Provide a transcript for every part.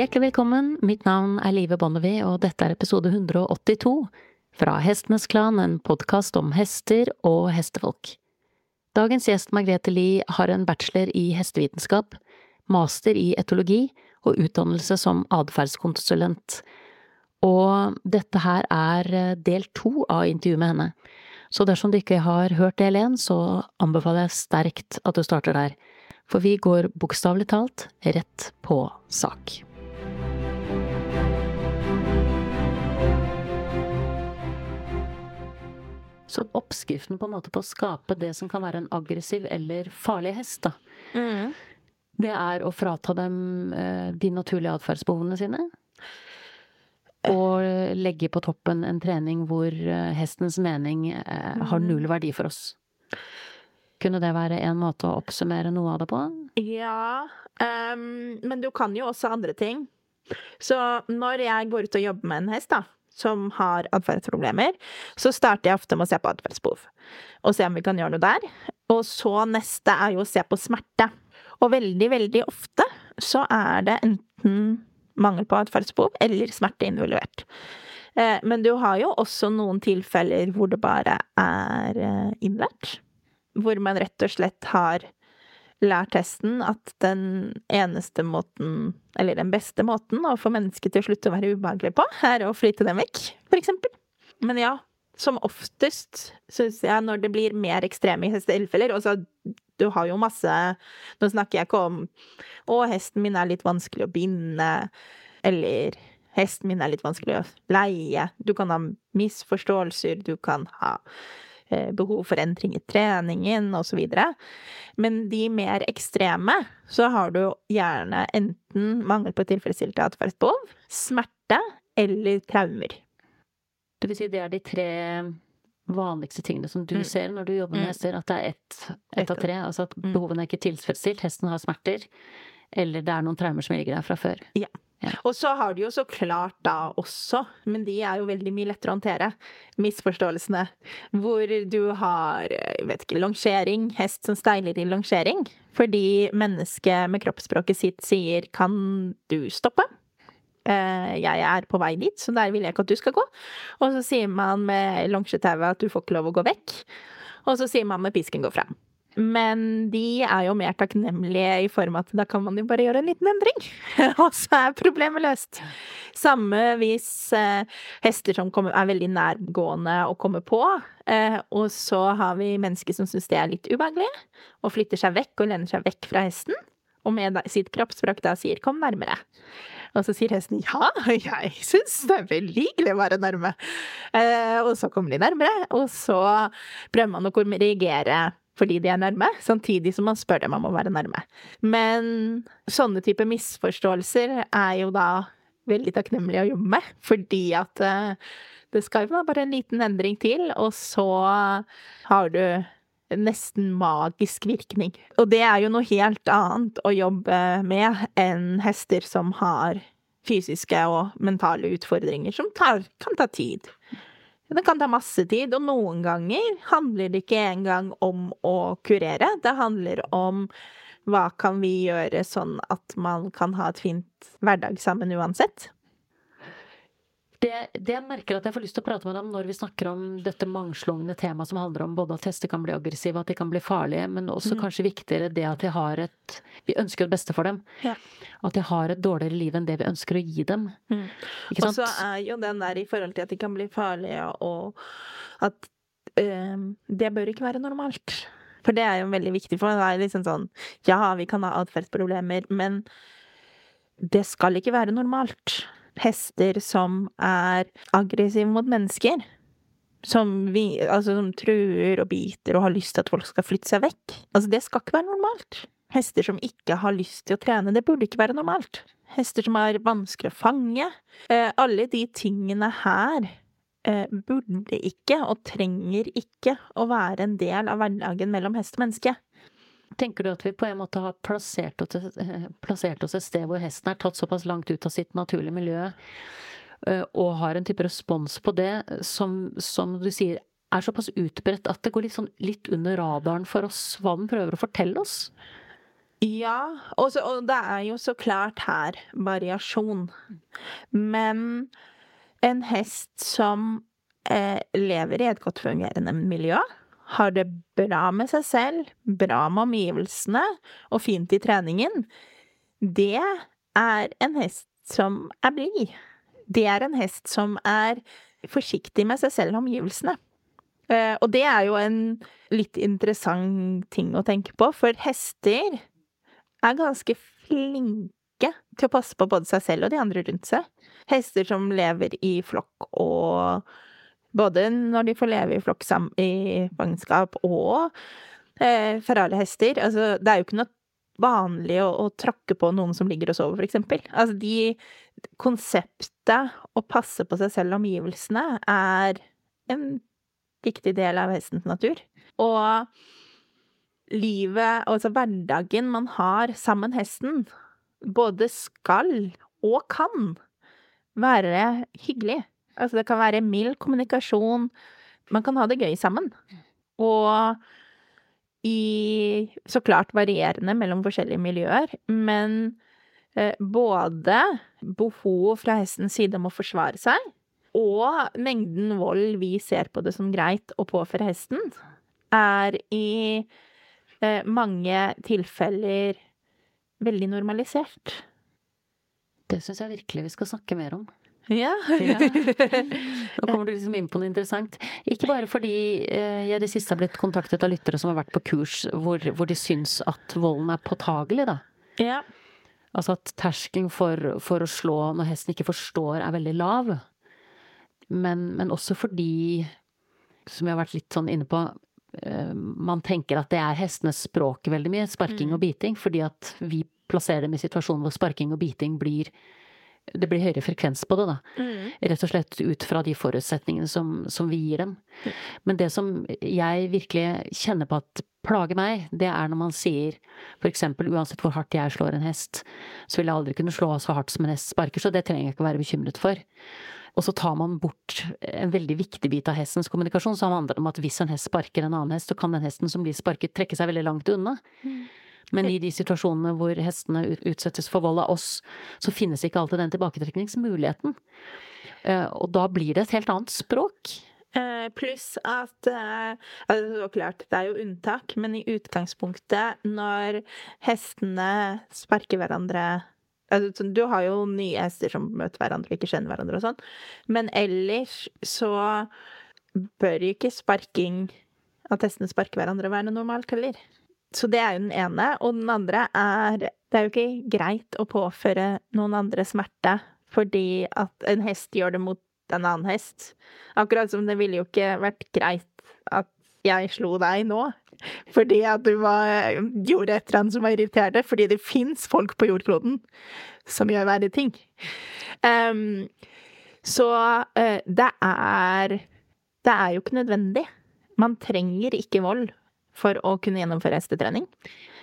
Hjertelig velkommen, mitt navn er Live Bonnevie, og dette er episode 182 fra Hestenes Klan, en podkast om hester og hestefolk. Dagens gjest Margrethe Lie har en bachelor i hestevitenskap, master i etologi og utdannelse som atferdskonsulent. Og dette her er del to av intervjuet med henne. Så dersom du ikke har hørt del én, så anbefaler jeg sterkt at du starter der. For vi går bokstavelig talt rett på sak. Så oppskriften på en måte på å skape det som kan være en aggressiv eller farlig hest, da, Mm. det er å frata dem eh, de naturlige atferdsbehovene sine. Og legge på toppen en trening hvor eh, hestens mening eh, har null verdi for oss. Kunne det være en måte å oppsummere noe av det på? Ja, um, men du kan jo også andre ting. Så når jeg går ut og jobber med en hest, da, som har atferdsproblemer, så starter jeg ofte med å se på atferdsbehov. Og se om vi kan gjøre noe der. Og så neste er jo å se på smerte. Og veldig, veldig ofte så er det enten mangel på atferdsbehov eller smerte involvert. Eh, Men du har jo også noen tilfeller hvor det bare er eh, innlært. Hvor man rett og slett har lært hesten at den eneste måten, eller den beste måten, å få mennesket til å slutte å være ubehagelig på, er å flytte dem vekk, for eksempel. Men ja, som oftest syns jeg når det blir mer ekstreme hestetilfeller Altså, du har jo masse Nå snakker jeg ikke om 'Å, hesten min er litt vanskelig å binde', eller 'Hesten min er litt vanskelig å leie'. Du kan ha misforståelser, du kan ha behov for endring i treningen osv. Men de mer ekstreme, så har du gjerne enten mangel på tilfredsstilte atferdsbehov, smerte eller traumer. Det vil si det er de tre vanligste tingene som du Mm. ser når du jobber med Mm. hester, at det er ett ett av tre. Altså at Mm. behovene er ikke tilfredsstilt, hesten har smerter, eller det er noen traumer som ligger der fra før. Og så har du jo så klart da også, men de er jo veldig mye lettere å håndtere, misforståelsene. Hvor du har, jeg vet ikke, longering, hest som steiler i longering. Fordi mennesket med kroppsspråket sitt sier 'kan du stoppe'? Eh, jeg er på vei dit, så der vil jeg ikke at du skal gå. Og så sier man med longsjetauet at du får ikke lov å gå vekk. Og så sier man med pisken gå fram. Men de er jo mer takknemlige i form av at da kan man jo bare gjøre en liten endring. Og så er problemet løst. Samme hvis eh, hester som kommer, er veldig nærgående å komme på, eh, og så har vi mennesker som syns det er litt ubehagelig, og flytter seg vekk og lener seg vekk fra hesten, og med sitt kroppsspråk da sier 'kom nærmere'. Og så sier hesten 'ja, jeg syns det er veldig hyggelig å være nærme'. Eh, og så kommer de nærmere, og så prøver man å korrigere fordi de er nærme, samtidig som man spør dem om å være nærme. Men sånne type misforståelser er jo da veldig takknemlig å jobbe med, fordi at eh, det skal jo bare en liten endring til, og så har du nesten magisk virkning. Og det er jo noe helt annet å jobbe med enn hester som har fysiske og mentale utfordringer som tar, kan ta tid. Det kan ta masse tid, og noen ganger handler det ikke engang om å kurere. Det handler om hva kan vi gjøre sånn at man kan ha et fint hverdag sammen uansett. Det, det jeg merker at jeg får lyst til å prate med deg om når vi snakker om dette mangslungne temaet som handler om både at hester kan bli aggressive, at de kan bli farlige, men også Mm. kanskje viktigere det at de har et Vi ønsker det beste for dem. Ja. At de har et dårligere liv enn det vi ønsker å gi dem. Ikke Og så er jo den der i forhold til at de kan bli farlige, og at øh, det bør ikke være normalt. For det er jo veldig viktig, for det er liksom sånn Ja, vi kan ha atferdsproblemer, men det skal ikke være normalt. Hester som er aggressive mot mennesker, som, vi, altså, som truer og biter og har lyst til at folk skal flytte seg vekk. Altså, det skal ikke være normalt. Hester som ikke har lyst til å trene, det burde ikke være normalt. Hester som er vanskelig å fange. Eh, alle de tingene her eh, burde ikke, og trenger ikke, å være en del av hverdagen mellom hest og menneske. Tenker du at vi på en måte har plassert oss, eh, plassert oss et sted hvor hesten er tatt såpass langt ut av sitt naturlige miljø, eh, og har en type respons på det som, som du sier er såpass utbredt at det går litt, sånn, litt under radaren for oss hva den prøver å fortelle oss? Ja, og, så, og det er jo så klart her variasjon. Men en hest som eh, lever i et godt fungerende miljø, har det bra med seg selv, bra med omgivelsene og fint i treningen, det er en hest som er blid. Det er en hest som er forsiktig med seg selv og omgivelsene. Eh, og det er jo en litt interessant ting å tenke på, for hester er ganske flinke til å passe på både seg selv og de andre rundt seg. Hester som lever i flokk og Både når de får leve i flokk i fangenskap og eh, ferale hester. Altså, det er jo ikke noe vanlig å, å, tråkke på noen som ligger og sover, for eksempel. Altså, de Konseptet å passe på seg selv og omgivelsene er en viktig del av hestens natur. Og livet, altså hverdagen man har sammen hesten, både skal og kan være hyggelig. Altså det kan være mild kommunikasjon. Man kan ha det gøy sammen. Og i så klart varierende mellom forskjellige miljøer, men eh, både behov fra hestens side om å forsvare seg, og mengden vold vi ser på det som greit å påføre hesten, er i eh, mange tilfeller veldig normalisert. Det syns jeg virkelig vi skal snakke mer om. Ja. ja. Nå kommer du liksom inn på noe interessant. Ikke bare fordi eh, jeg i det siste har blitt kontaktet av lyttere som har vært på kurs hvor, hvor de syns at volden er påtagelig, da. Ja. Altså at terskelen for, for, å slå når hesten ikke forstår, er veldig lav. Men, men også fordi, som jeg har vært litt sånn inne på, eh, man tenker at det er hestenes språk veldig mye, sparking mm. og biting, fordi at vi plasserer dem i situasjoner hvor sparking og biting blir det blir høyere frekvens på det, da. Mm. Rett og slett ut fra de forutsetningene som, som vi gir dem. Mm. Men det som jeg virkelig kjenner på at plager meg, det er når man sier for eksempel uansett hvor hardt jeg slår en hest, så vil jeg aldri kunne slå så hardt som en hest sparker, så det trenger jeg ikke å være bekymret for. Og så tar man bort en veldig viktig bit av hestens kommunikasjon, som handler om at hvis en hest sparker en annen hest, så kan den hesten som blir sparket, trekke seg veldig langt unna. Mm. Men i de situasjonene hvor hestene utsettes for vold av oss, så finnes ikke alltid den tilbaketrekningsmuligheten. Eh, og da blir det et helt annet språk. Eh, pluss at altså, klart, det er jo unntak, men i utgangspunktet, når hestene sparker hverandre altså, Du har jo nye hester som møter hverandre og ikke kjenner hverandre og sånn, men ellers så bør jo ikke sparking At hestene sparker hverandre, være noe normalt heller. Så det er jo den ene. Og den andre er Det er jo ikke greit å påføre noen andre smerte fordi at en hest gjør det mot en annen hest. Akkurat som det ville jo ikke vært greit at jeg slo deg nå. Fordi at du var, gjorde et eller annet som var irriterende. Fordi det fins folk på jordkloden som gjør verre ting. Um, så uh, det er Det er jo ikke nødvendig. Man trenger ikke vold for å kunne gjennomføre hestetrening?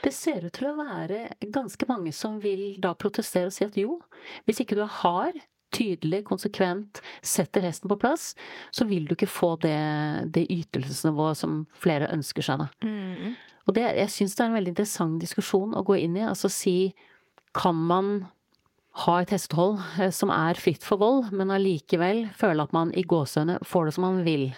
Det ser ut til å være ganske mange som vil da protestere og si at jo, hvis ikke du har tydelig, konsekvent setter hesten på plass, så vil du ikke få det, det ytelsesnivået som flere ønsker seg, da. Mm. Og det, jeg syns det er en veldig interessant diskusjon å gå inn i. Altså si kan man ha et hestehold eh, som er fritt for vold, men allikevel føle at man i gåsehudene får det som man vil.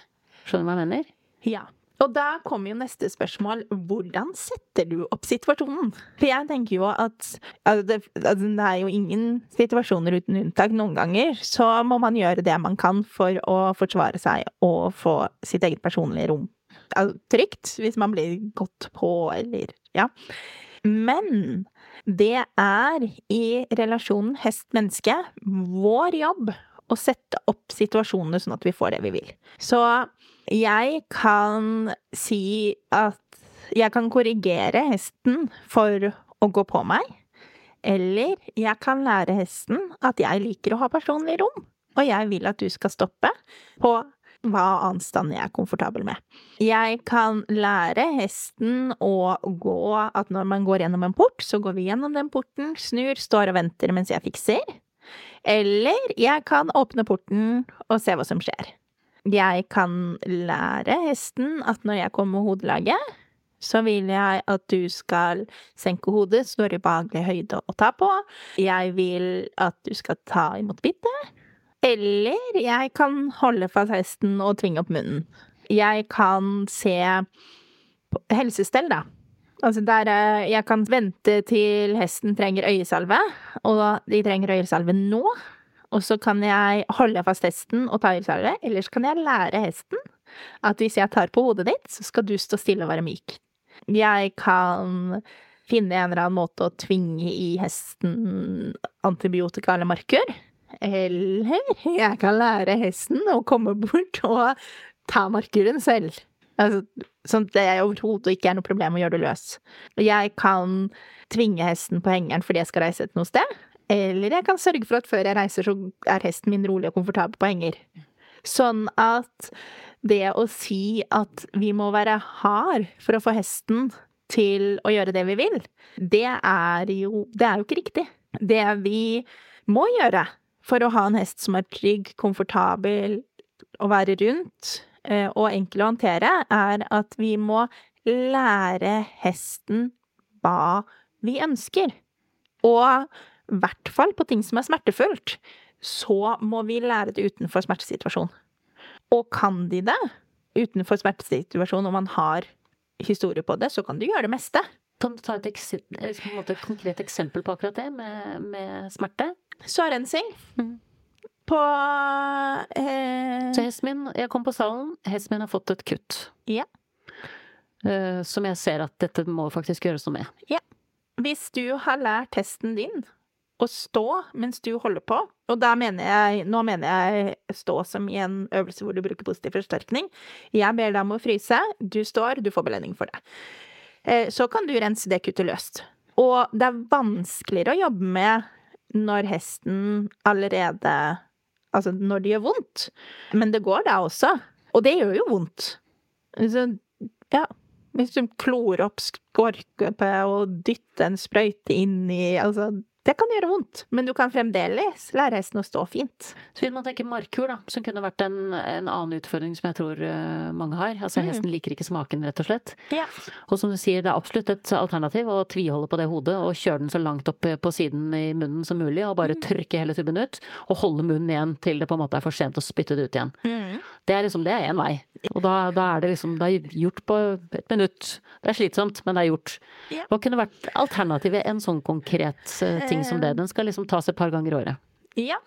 Skjønner du hva jeg mener? Ja. Og da kommer jo neste spørsmål. Hvordan setter du opp situasjonen? For jeg tenker jo at altså det, altså det, er jo ingen situasjoner uten unntak. Noen ganger så må man gjøre det man kan for å forsvare seg og få sitt eget personlige rom altså, trygt. Hvis man blir gått på eller Ja. Men det er i relasjonen hest-menneske vår jobb å sette opp situasjonene sånn at vi får det vi vil. Så jeg kan si at jeg kan korrigere hesten for å gå på meg. Eller jeg kan lære hesten at jeg liker å ha personlig rom, og jeg vil at du skal stoppe på hva anstand stand jeg er komfortabel med. Jeg kan lære hesten å gå at når man går gjennom en port, så går vi gjennom den porten, snur, står og venter mens jeg fikser. Eller jeg kan åpne porten og se hva som skjer. Jeg kan lære hesten at når jeg kommer med hodelaget, så vil jeg at du skal senke hodet, står i behagelig høyde å ta på. Jeg vil at du skal ta imot bittet. Eller jeg kan holde fast hesten og tvinge opp munnen. Jeg kan se helsestell, da. Altså der eh, jeg kan vente til hesten trenger øyesalve, og de trenger øyesalve nå. Og så kan jeg holde fast hesten og ta øyesalve, eller så kan jeg lære hesten at hvis jeg tar på hodet ditt, så skal du stå stille og være myk. Jeg kan finne en eller annen måte å tvinge i hesten antibiotika eller markør. Eller jeg kan lære hesten å komme bort og ta markøren selv. Altså, sånn det overhodet ikke er noe problem å gjøre det løs. Jeg kan tvinge hesten på hengeren fordi jeg skal reise til noe sted. Eller jeg kan sørge for at før jeg reiser, så er hesten min rolig og komfortabel på henger. Sånn at det å si at vi må være hard for å få hesten til å gjøre det vi vil, det er jo Det er jo ikke riktig. Det vi må gjøre for å ha en hest som er trygg, komfortabel, å være rundt eh, og enkel å håndtere, er at vi må lære hesten hva vi ønsker. Og i hvert fall på ting som er smertefullt, så må vi lære det utenfor smertesituasjon. Og kan de det utenfor smertesituasjon, og man har historie på det, så kan de gjøre det meste. Kan du ta et, et konkret eksempel på akkurat det, med, med smerte? Sårrensing. Mm. På eh... Så hesten min Jeg kom på salen, hesten min har fått et kutt. Ja. Eh, som jeg ser at dette må faktisk gjøres noe med. Ja. Hvis du har lært hesten din å stå mens du holder på. Og da mener jeg Nå mener jeg stå som i en øvelse hvor du bruker positiv forsterkning. Jeg ber deg om å fryse. Du står, du får belønning for det. Eh, så kan du rense det kuttet løst. Og det er vanskeligere å jobbe med når hesten allerede Altså når det gjør vondt. Men det går da også. Og det gjør jo vondt. Så ja. Hvis du klorer opp skorpe og dytter en sprøyte inn i Altså, det kan gjøre vondt, men du kan fremdeles lære hesten å stå fint. Så vil man tenke markur, da, som kunne vært en, en annen utfordring som jeg tror uh, mange har. Altså mm. hesten liker ikke smaken, rett og slett. Ja. Og som du sier, det er absolutt et alternativ å tviholde på det hodet og kjøre den så langt opp på siden i munnen som mulig, og bare mm. trykke hele tubben ut. Og holde munnen igjen til det på en måte er for sent å spytte det ut igjen. Mm. Det er liksom, det er én vei. Og da, da, er det liksom, det er gjort på et minutt. Det er slitsomt, men det er gjort. Hva kunne vært alternativet en sånn konkret uh, ting? som det. Den skal liksom tas et par ganger i året. Ja.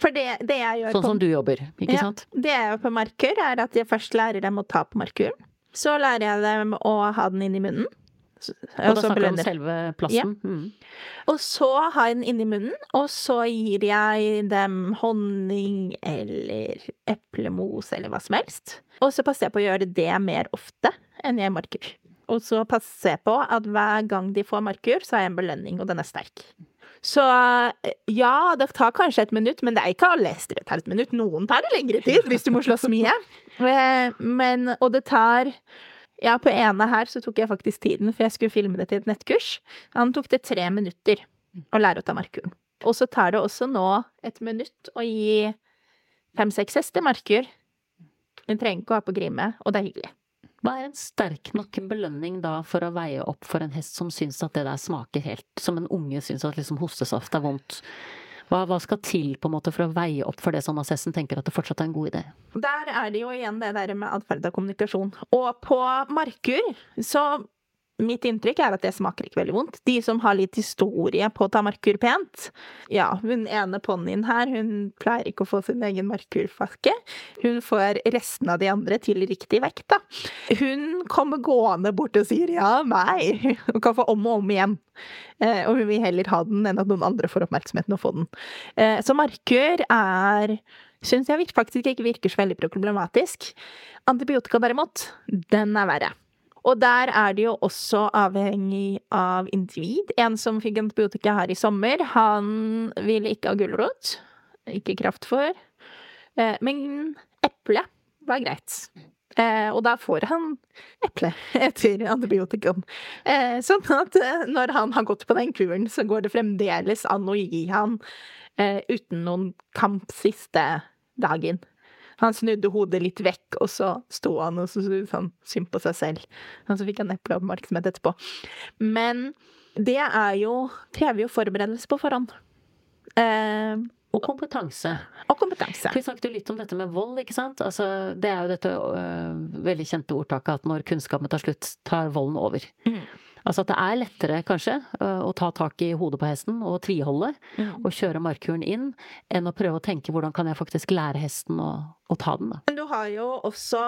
For det, det jeg gjør Sånn på, som du jobber, ikke ja, sant? Det jeg gjør på marker, er at jeg først lærer dem å ta på markøren. Så lærer jeg dem å ha den inn i munnen. Og da snakker du om selve plassen? Ja. Mm. Og så har jeg den inni munnen, og så gir jeg dem honning eller eplemos eller hva som helst. Og så passer jeg på å gjøre det mer ofte enn jeg marker. Og så passer jeg på at hver gang de får marker, så har jeg en belønning, og den er sterk. Så ja, det tar kanskje et minutt, men det er ikke alle hester det tar et minutt. Noen tar det lengre tid, hvis du må slåss mye. Eh, men, og det tar Ja, på ene her så tok jeg faktisk tiden, for jeg skulle filme det til et nettkurs. Han tok det tre minutter å lære å ta markuren. Og så tar det også nå et minutt å gi fem-seks hester markur. Hun trenger ikke å ha på grime, og det er hyggelig. Hva er en sterk nok belønning da for å veie opp for en hest som syns at det der smaker helt Som en unge syns at liksom hostesaft er vondt. Hva, hva, skal til på en måte for å veie opp for det som assessen tenker at det fortsatt er en god idé? Der er det jo igjen det der med atferd og kommunikasjon. Og på markur så Mitt inntrykk er at det smaker ikke veldig vondt. De som har litt historie på å ta markur pent Ja, hun ene ponnien her, hun pleier ikke å få sin egen markurfaske Hun får resten av de andre til riktig vekt, da. Hun kommer gående bort og sier ja, meg. Hun kan få om og om igjen. Eh, og hun vil heller ha den enn at noen andre får oppmerksomheten og få den. Eh, så markur er Syns jeg faktisk ikke virker så veldig problematisk. Antibiotika derimot, den er verre. Og der er det jo også avhengig av individ. En som fikk antibiotika her i sommer, han ville ikke ha gulrot. Ikke kraft for. men eple var greit. Eh, og da får han eple etter antibiotikaen. Eh, sånn at når han har gått på den kuren, så går det fremdeles an å gi han uten noen kamp siste dagen. Han snudde hodet litt vekk, og så sto han og så sånn synd på seg selv. Og så fikk han eple oppmerksomhet etterpå. Men det er jo krever jo forberedelse på forhånd. Eh, og kompetanse. Og kompetanse. Vi snakket jo litt om dette med vold, ikke sant. Altså, det er jo dette øh, veldig kjente ordtaket at når kunnskapen tar slutt, tar volden over. Mm. Altså at det er lettere, kanskje, å ta tak i hodet på hesten og tviholde mm. og kjøre markhuren inn, enn å prøve å tenke hvordan kan jeg faktisk lære hesten å, å ta den, da. Men du har jo også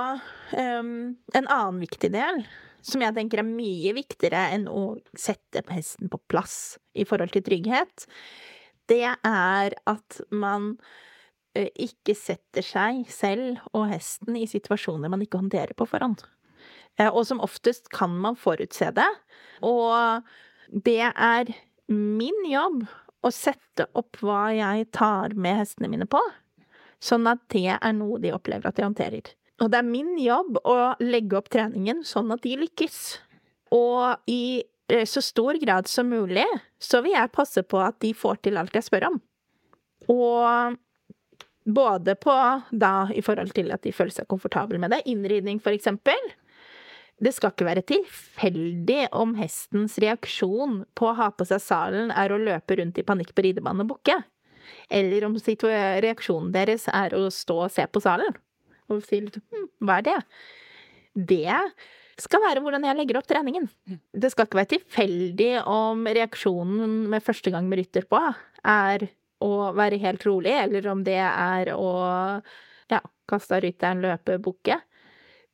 um, en annen viktig del som jeg tenker er mye viktigere enn å sette hesten på plass i forhold til trygghet. Det er at man ikke setter seg selv og hesten i situasjoner man ikke håndterer på forhånd. Eh, og som oftest kan man forutse det. Og det er min jobb å sette opp hva jeg tar med hestene mine på, sånn at det er noe de opplever at de håndterer. Og det er min jobb å legge opp treningen sånn at de lykkes. Og i eh, så stor grad som mulig så vil jeg passe på at de får til alt jeg spør om. Og både på da i forhold til at de føler seg komfortable med det, innridning for eksempel, det skal ikke være tilfeldig om hestens reaksjon på å ha på seg salen er å løpe rundt i panikk på ridebanen og bukke. Eller om reaksjonen deres er å stå og se på salen. Og si hm, hva er det? Det skal være hvordan jeg legger opp treningen. Det skal ikke være tilfeldig om reaksjonen med første gang med rytter på er å være helt rolig, eller om det er å ja, kaste av rytteren, løpe, bukke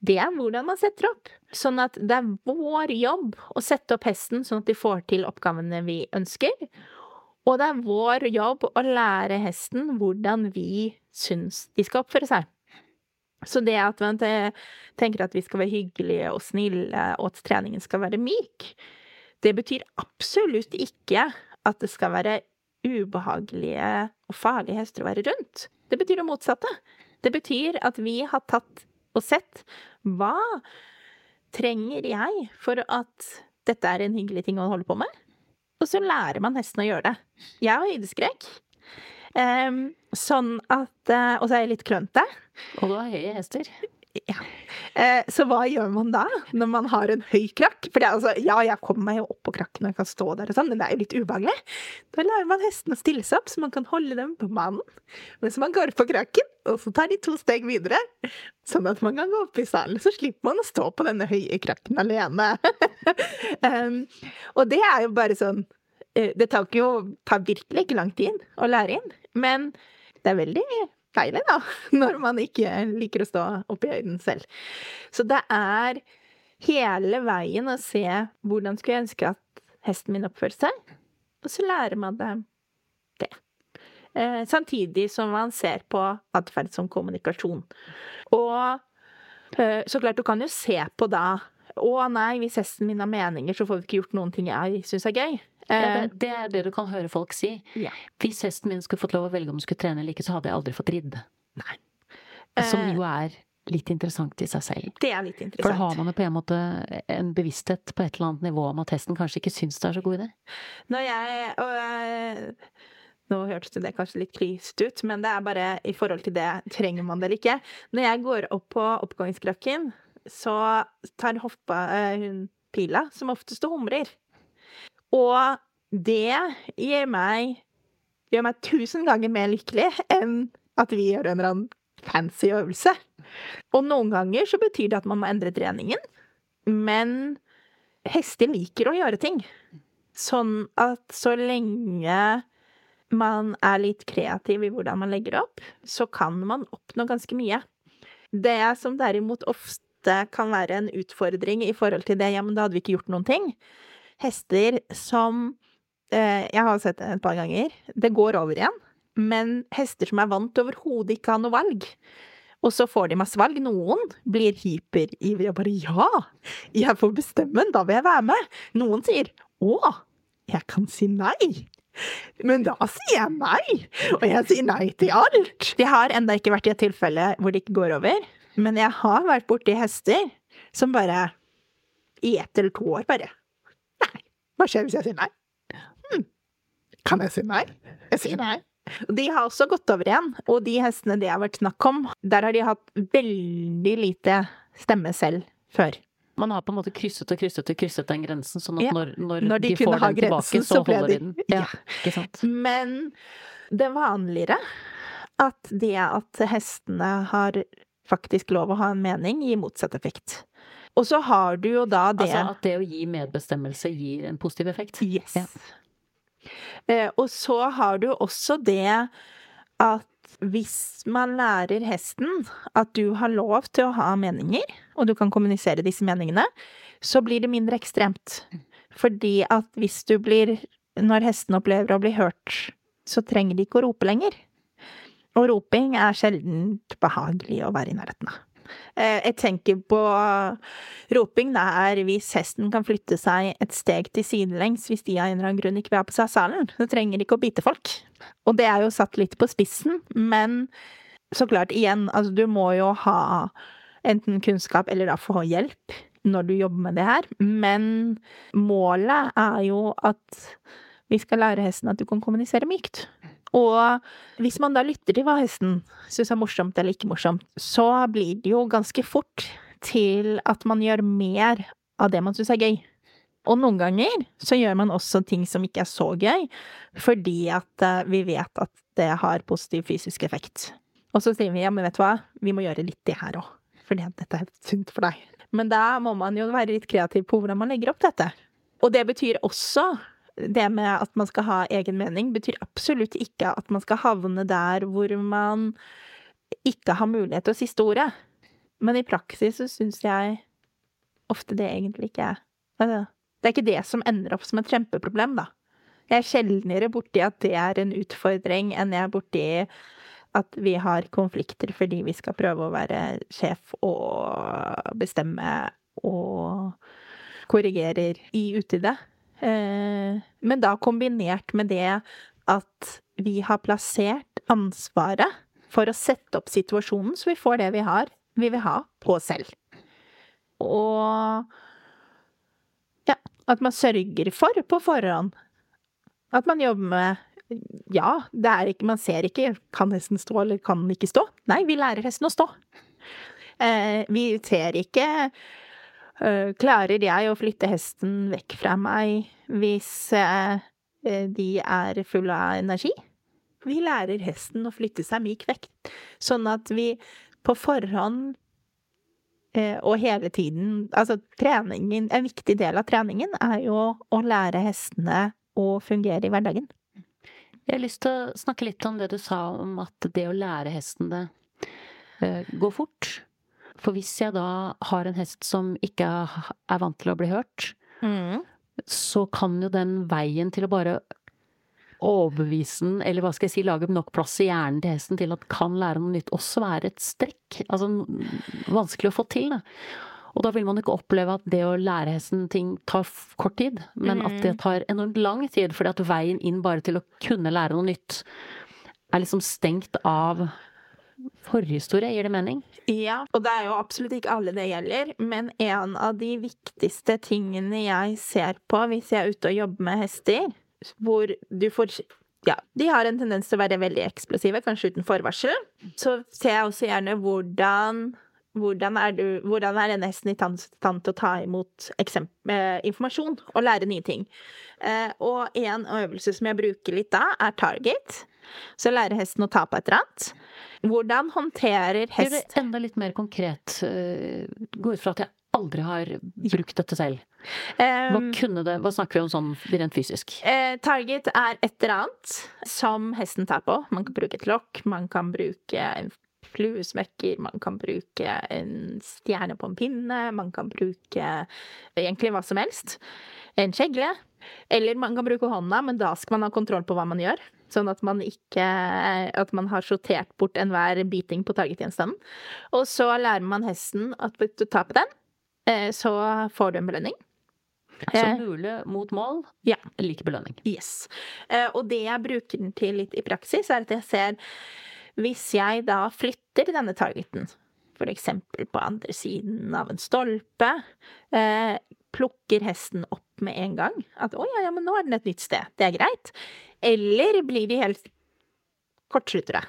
det er hvordan man setter opp. Sånn at det er vår jobb å sette opp hesten sånn at de får til oppgavene vi ønsker. Og det er vår jobb å lære hesten hvordan vi syns de skal oppføre seg. Så det at man tenker at vi skal være hyggelige og snille, og at treningen skal være myk, det betyr absolutt ikke at det skal være ubehagelige og farlige hester å være rundt. Det betyr det motsatte. Det betyr at vi har tatt og sett hva trenger jeg for at dette er en hyggelig ting å holde på med? Og så lærer man hesten å gjøre det. Jeg har høydeskrekk. Um, sånn at uh, Og så er jeg litt klønete. Og du har høye hester. Ja. Eh, så hva gjør man da, når man har en høy krakk? For altså, ja, jeg kommer meg jo opp på krakken og kan stå der og sånn, men det er jo litt ubehagelig. Da lærer man hestene stille seg opp, så man kan holde dem på mannen mens man går på krakken, og så tar de to steg videre, sånn at man kan gå opp i salen. Så slipper man å stå på denne høye krakken alene. um, og det er jo bare sånn eh, Det tar jo tar virkelig ikke lang tid å lære inn, men det er veldig deilig, da, når man ikke liker å stå oppe i høyden selv. Så det er hele veien å se hvordan skulle jeg ønske at hesten min oppførte seg, og så lærer man det. Eh, samtidig som man ser på atferd som kommunikasjon. Og eh, så klart, du kan jo se på da å nei, hvis hesten min har meninger, så får vi ikke gjort noen ting jeg syns er gøy. Ja, det, eh, det, er det du kan høre folk si. Ja. Hvis hesten min skulle fått lov å velge om den skulle trene eller ikke, så hadde jeg aldri fått ridd. Nei. Som eh, jo er litt interessant i seg selv. Det er litt interessant. For da har man jo på en måte en bevissthet på et eller annet nivå om at hesten kanskje ikke syns det er så god idé. Når jeg og, øh, Nå hørtes det kanskje litt krist ut, men det er bare i forhold til det trenger man det eller ikke. Når jeg går opp på oppgangskrakken, så tar hoppa øh, hun Pila som oftest humrer. Og det gir meg gjør meg tusen ganger mer lykkelig enn at vi gjør en eller annen fancy øvelse. Og noen ganger så betyr det at man må endre treningen, men hester liker å gjøre ting. Sånn at så lenge man er litt kreativ i hvordan man legger opp, så kan man oppnå ganske mye. Det som derimot ofte kan være en utfordring i forhold til det, ja, men da hadde vi ikke gjort noen ting, hester som eh, Jeg har sett det et par ganger. Det går over igjen. Men hester som er vant til overhodet ikke å ha noe valg. Og så får de masse valg. Noen blir hyperivrige og bare ja, jeg får bestemme, da vil jeg være med. Noen sier å, jeg kan si nei. Men da sier jeg nei, og jeg sier nei til alt. Det har enda ikke vært i et tilfelle hvor det ikke går over, men jeg har vært borti hester som bare i ett eller to år bare Nei. hva skjer hvis jeg sier nei? Hm. Kan jeg si nei? Jeg sier nei. De har også gått over igjen, og de hestene det har vært snakk om, der har de hatt veldig lite stemme selv før. Man har på en måte krysset og krysset og krysset den grensen, sånn at Ja, når, når, når de de, får ha den tilbake, grensen, så så holder de- de den. Ja. Ikke sant. Men det er vanligere at det at hestene har faktisk lov å ha en mening, gir motsatt effekt. Og så har du jo da det Altså at det å gi medbestemmelse gir en positiv effekt. Yes. Ja. Eh, og så har du også det at hvis man lærer hesten at du har lov til å ha meninger, og du kan kommunisere disse meningene, så blir det mindre ekstremt. Fordi at hvis du blir Når hesten opplever å bli hørt, så trenger de ikke å rope lenger. Og roping er sjelden behagelig å være i nærheten av. Eh, Jeg tenker på roping, det er hvis hesten kan flytte seg et steg til sidelengs hvis de av en eller annen grunn ikke vil ha på seg salen. Så trenger ikke å bite folk. Og det er jo satt litt på spissen, men så klart, igjen, altså du må jo ha enten kunnskap eller da få hjelp når du jobber med det her. Men målet er jo at vi skal lære hesten at du kan kommunisere mykt. Og hvis man da lytter til hva hesten syns er morsomt eller ikke morsomt, så blir det jo ganske fort til at man gjør mer av det man syns er gøy. Og noen ganger så gjør man også ting som ikke er så gøy, fordi at eh, vi vet at det har positiv fysisk effekt. Og så sier vi ja, men vet du hva, vi må gjøre litt det her òg, fordi dette er sunt for deg. Men da må man jo være litt kreativ på hvordan man legger opp dette. Og det betyr også det med at man skal ha egen mening, betyr absolutt ikke at man skal havne der hvor man ikke har mulighet til å siste ordet. Men i praksis så syns jeg ofte det egentlig ikke er altså, Det er ikke det som ender opp som et kjempeproblem, da. Jeg er sjeldnere borti at det er en utfordring, enn jeg er borti at vi har konflikter fordi vi skal prøve å være sjef og bestemme og korrigerer i utide. Eh, Men da kombinert med det at vi har plassert ansvaret for å sette opp situasjonen så vi får det vi har, vi vil ha, på selv. Og ja, at man sørger for på forhånd at man jobber med Ja, det er ikke Man ser ikke kan hesten stå eller kan den ikke stå. Nei, vi lærer hesten å stå. Eh, vi ser ikke Klarer jeg å flytte hesten vekk fra meg hvis eh, eh, de er fulle av energi? Vi lærer hesten å flytte seg myk vekk, sånn at vi på forhånd eh, og hele tiden Altså, treningen En viktig del av treningen er jo å lære hestene å fungere i hverdagen. Jeg har lyst til å snakke litt om det du sa om at det å lære hesten det eh, går fort. For hvis jeg da har en hest som ikke er vant til å bli hørt, så kan jo den veien til å bare overbevise den, eller hva skal jeg si, lage nok plass i hjernen til hesten til at kan lære noe nytt, også være et strekk. Altså vanskelig å få til, da. Og da vil man ikke oppleve at det å lære hesten ting tar kort tid, men at det tar enormt lang tid, fordi at veien inn bare til å kunne lære noe nytt er liksom stengt av forhistorie. Gir det mening? Ja, og det er jo absolutt ikke alle det gjelder, men en av de viktigste tingene jeg ser på hvis jeg er ute og jobber med hester, hvor du får ja, de har en tendens til å være veldig eksplosive, kanskje uten forvarsel. Så ser jeg også gjerne hvordan hvordan er, du, hvordan er denne hesten i stand til å ta imot eh, informasjon og lære nye ting? Eh, og en øvelse som jeg bruker litt da, er target. Så lærer hesten å ta på et eller annet. Hvordan håndterer Gjør det enda litt mer konkret. eh, Gå ut fra at jeg aldri har brukt dette selv. Hva kunne det Hva snakker vi om sånn rent fysisk? Eh, target er et eller annet som hesten tar på. Man kan bruke et lokk, man kan bruke en fluesmekker, man kan bruke en stjerne på en pinne, man kan bruke egentlig hva som helst. En kjegle. Eller man kan bruke hånda, men da skal man ha kontroll på hva man gjør. Sånn at man ikke At man har sortert bort enhver biting på targetgjenstanden. Og så lærer man hesten at hvis du tar på den, eh, så får du en belønning. Så mulig mot mål, ja. lik belønning. Yes. Eh, og det jeg bruker den til litt i praksis, er at jeg ser Hvis jeg da flytter denne targeten, for eksempel på andre siden av en stolpe, eh, plukker hesten opp med en gang at 'å ja, ja, men nå er den et nytt sted', det er greit. Eller blir de helt kortsluttere?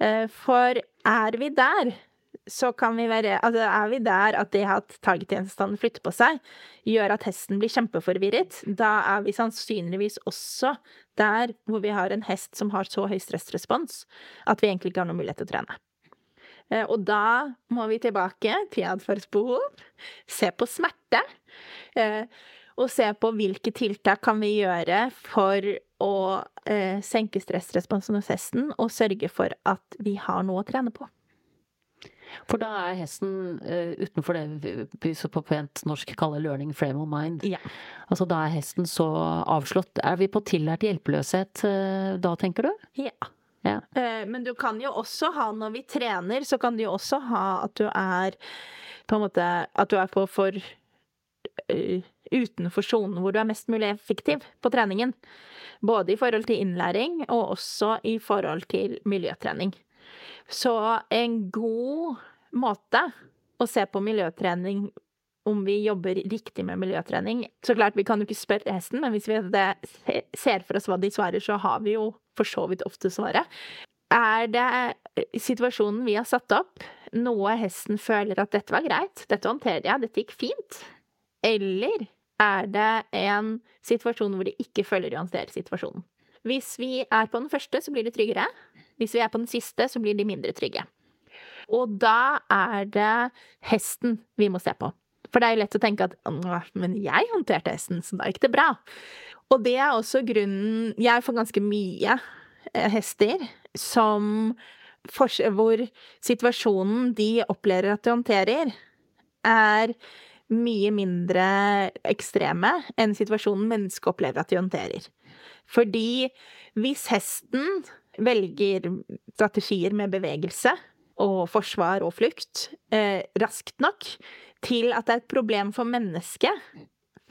Eh, For er vi der, så kan vi være Altså, er vi der at det at taggtjenestene flytter på seg, gjør at hesten blir kjempeforvirret, da er vi sannsynligvis også der hvor vi har en hest som har så høy stressrespons at vi egentlig ikke har noen mulighet til å trene. Eh, Og da må vi tilbake til atferdsbehov, se på smerte, eh, og se på hvilke tiltak kan vi gjøre for å eh, senke stressresponsen hos hesten, og sørge for at vi har noe å trene på. For da er hesten uh, utenfor det vi- så på pent norsk kaller learning frame of mind. Ja. Altså da er hesten så avslått. Er vi på tillært hjelpeløshet uh, da, tenker du? Ja. Ja. Uh, Men du kan jo også ha, når vi trener, så kan du jo også ha at du er på en måte At du er på for utenfor sonen hvor du er mest mulig effektiv på treningen. Både i forhold til innlæring, og også i forhold til miljøtrening. Så en god måte å se på miljøtrening om vi jobber riktig med miljøtrening Så klart, vi kan jo ikke spørre hesten, men hvis vi ser for oss hva de svarer, så har vi jo for så vidt ofte svaret. Er det situasjonen vi har satt opp, noe hesten føler at dette var greit, dette håndterer jeg, dette gikk fint? Eller er det en situasjon hvor de ikke håndterer situasjonen? Hvis vi er på den første, så blir de tryggere. Hvis vi er på den siste, så blir de mindre trygge. Og da er det hesten vi må se på. For det er jo lett å tenke at men jeg håndterte hesten, så da gikk det bra. Og det er også grunnen Jeg får ganske mye eh, hester som hvor situasjonen de opplever at de håndterer, er mye mindre ekstreme enn situasjonen mennesket opplever at de håndterer. Fordi hvis hesten velger strategier med bevegelse og forsvar og flukt eh, raskt nok til at det er et problem for mennesket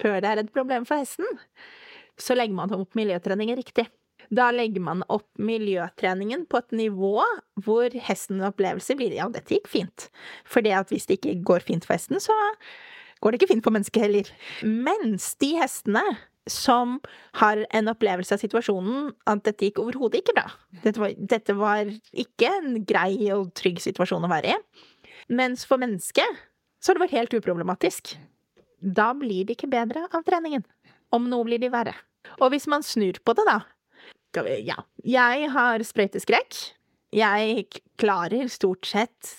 før det er et problem for hesten, så legger man opp miljøtreningen riktig. Da legger man opp miljøtreningen på et nivå hvor hestens opplevelse blir ja, dette gikk fint. For at hvis det ikke går fint for hesten, så går det ikke fint for mennesket heller. Mens de hestene som har en opplevelse av situasjonen at dette gikk overhodet ikke bra. Dette var, dette var ikke en grei og trygg situasjon å være i. Mens for mennesket så har det vært helt uproblematisk. Da blir de ikke bedre av treningen. Om noe blir de verre. Og hvis man snur på det, da Ja. Jeg har sprøyteskrekk. Jeg klarer stort sett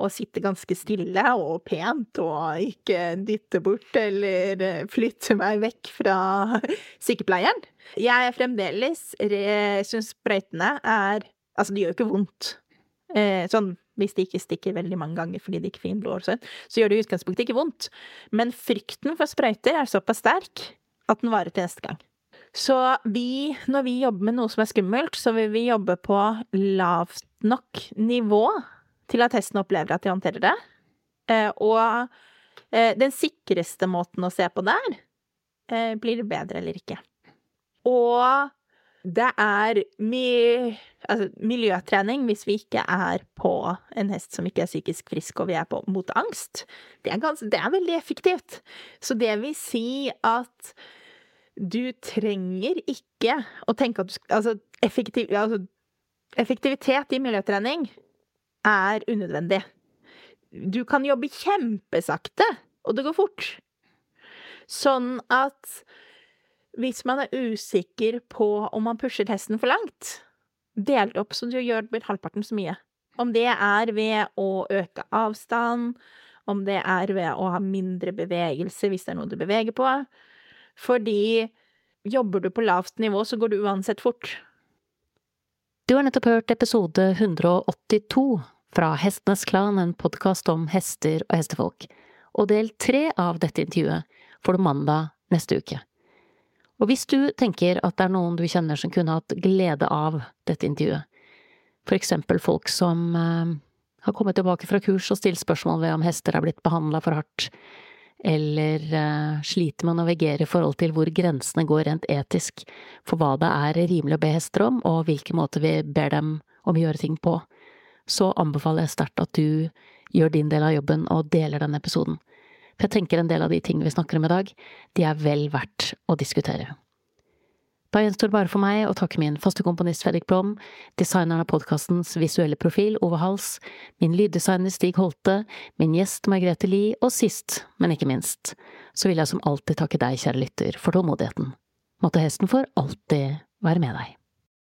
å sitte ganske stille og pent og ikke dytte bort eller eh, flytte meg vekk fra sykepleieren. Jeg er fremdeles syns sprøytene er Altså, det gjør jo ikke vondt. Eh, sånn hvis de ikke stikker veldig mange ganger fordi det ikke får blod, og sånn, så gjør det i utgangspunktet ikke vondt. Men frykten for sprøyter er såpass sterk at den varer til neste gang. Så vi, når vi jobber med noe som er skummelt, så vil vi jobbe på lavt nok nivå til at hesten opplever at de håndterer det. Eh, og eh, den sikreste måten å se på det er eh, blir det bedre eller ikke. Og det er mi, altså, miljøtrening hvis vi ikke er på en hest som ikke er psykisk frisk, og vi er på mot angst. Det er, gans, det er veldig effektivt. Så det vil si at du trenger ikke å tenke at du skal Altså, effektiv, altså effektivitet i miljøtrening er unødvendig. Du kan jobbe kjempesakte, og det går fort. Sånn at hvis man er usikker på om man pusher hesten for langt, del det opp så du gjør halvparten så mye. Om det er ved å øke avstand, om det er ved å ha mindre bevegelse hvis det er noe du beveger på. Fordi jobber du på lavt nivå, så går du uansett fort. Du har nettopp hørt episode 182 fra Hestenes Klan, en podkast om hester og hestefolk. Og del tre av dette intervjuet får du mandag neste uke. Og hvis du tenker at det er noen du kjenner som kunne hatt glede av dette intervjuet, for eksempel folk som eh, har kommet tilbake fra kurs og stilt spørsmål ved om hester er blitt behandla for hardt, eller eh, sliter med å navigere i forhold til hvor grensene går rent etisk for hva det er rimelig å be hester om, og hvilke måter vi ber dem om å gjøre ting på, så anbefaler jeg sterkt at du gjør din del av jobben og deler denne episoden. For jeg tenker en del av de tingene vi snakker om i dag, de er vel verdt å diskutere. Da gjenstår det bare for meg å takke min faste komponist Fredrik Blom, designeren av podkastens visuelle profil Ove Hals, min lyddesigner Stig Holte, min gjest Margrethe Lie, og sist, men ikke minst, så vil jeg som alltid takke deg, kjære lytter, for tålmodigheten. Måtte hesten for alltid være med deg.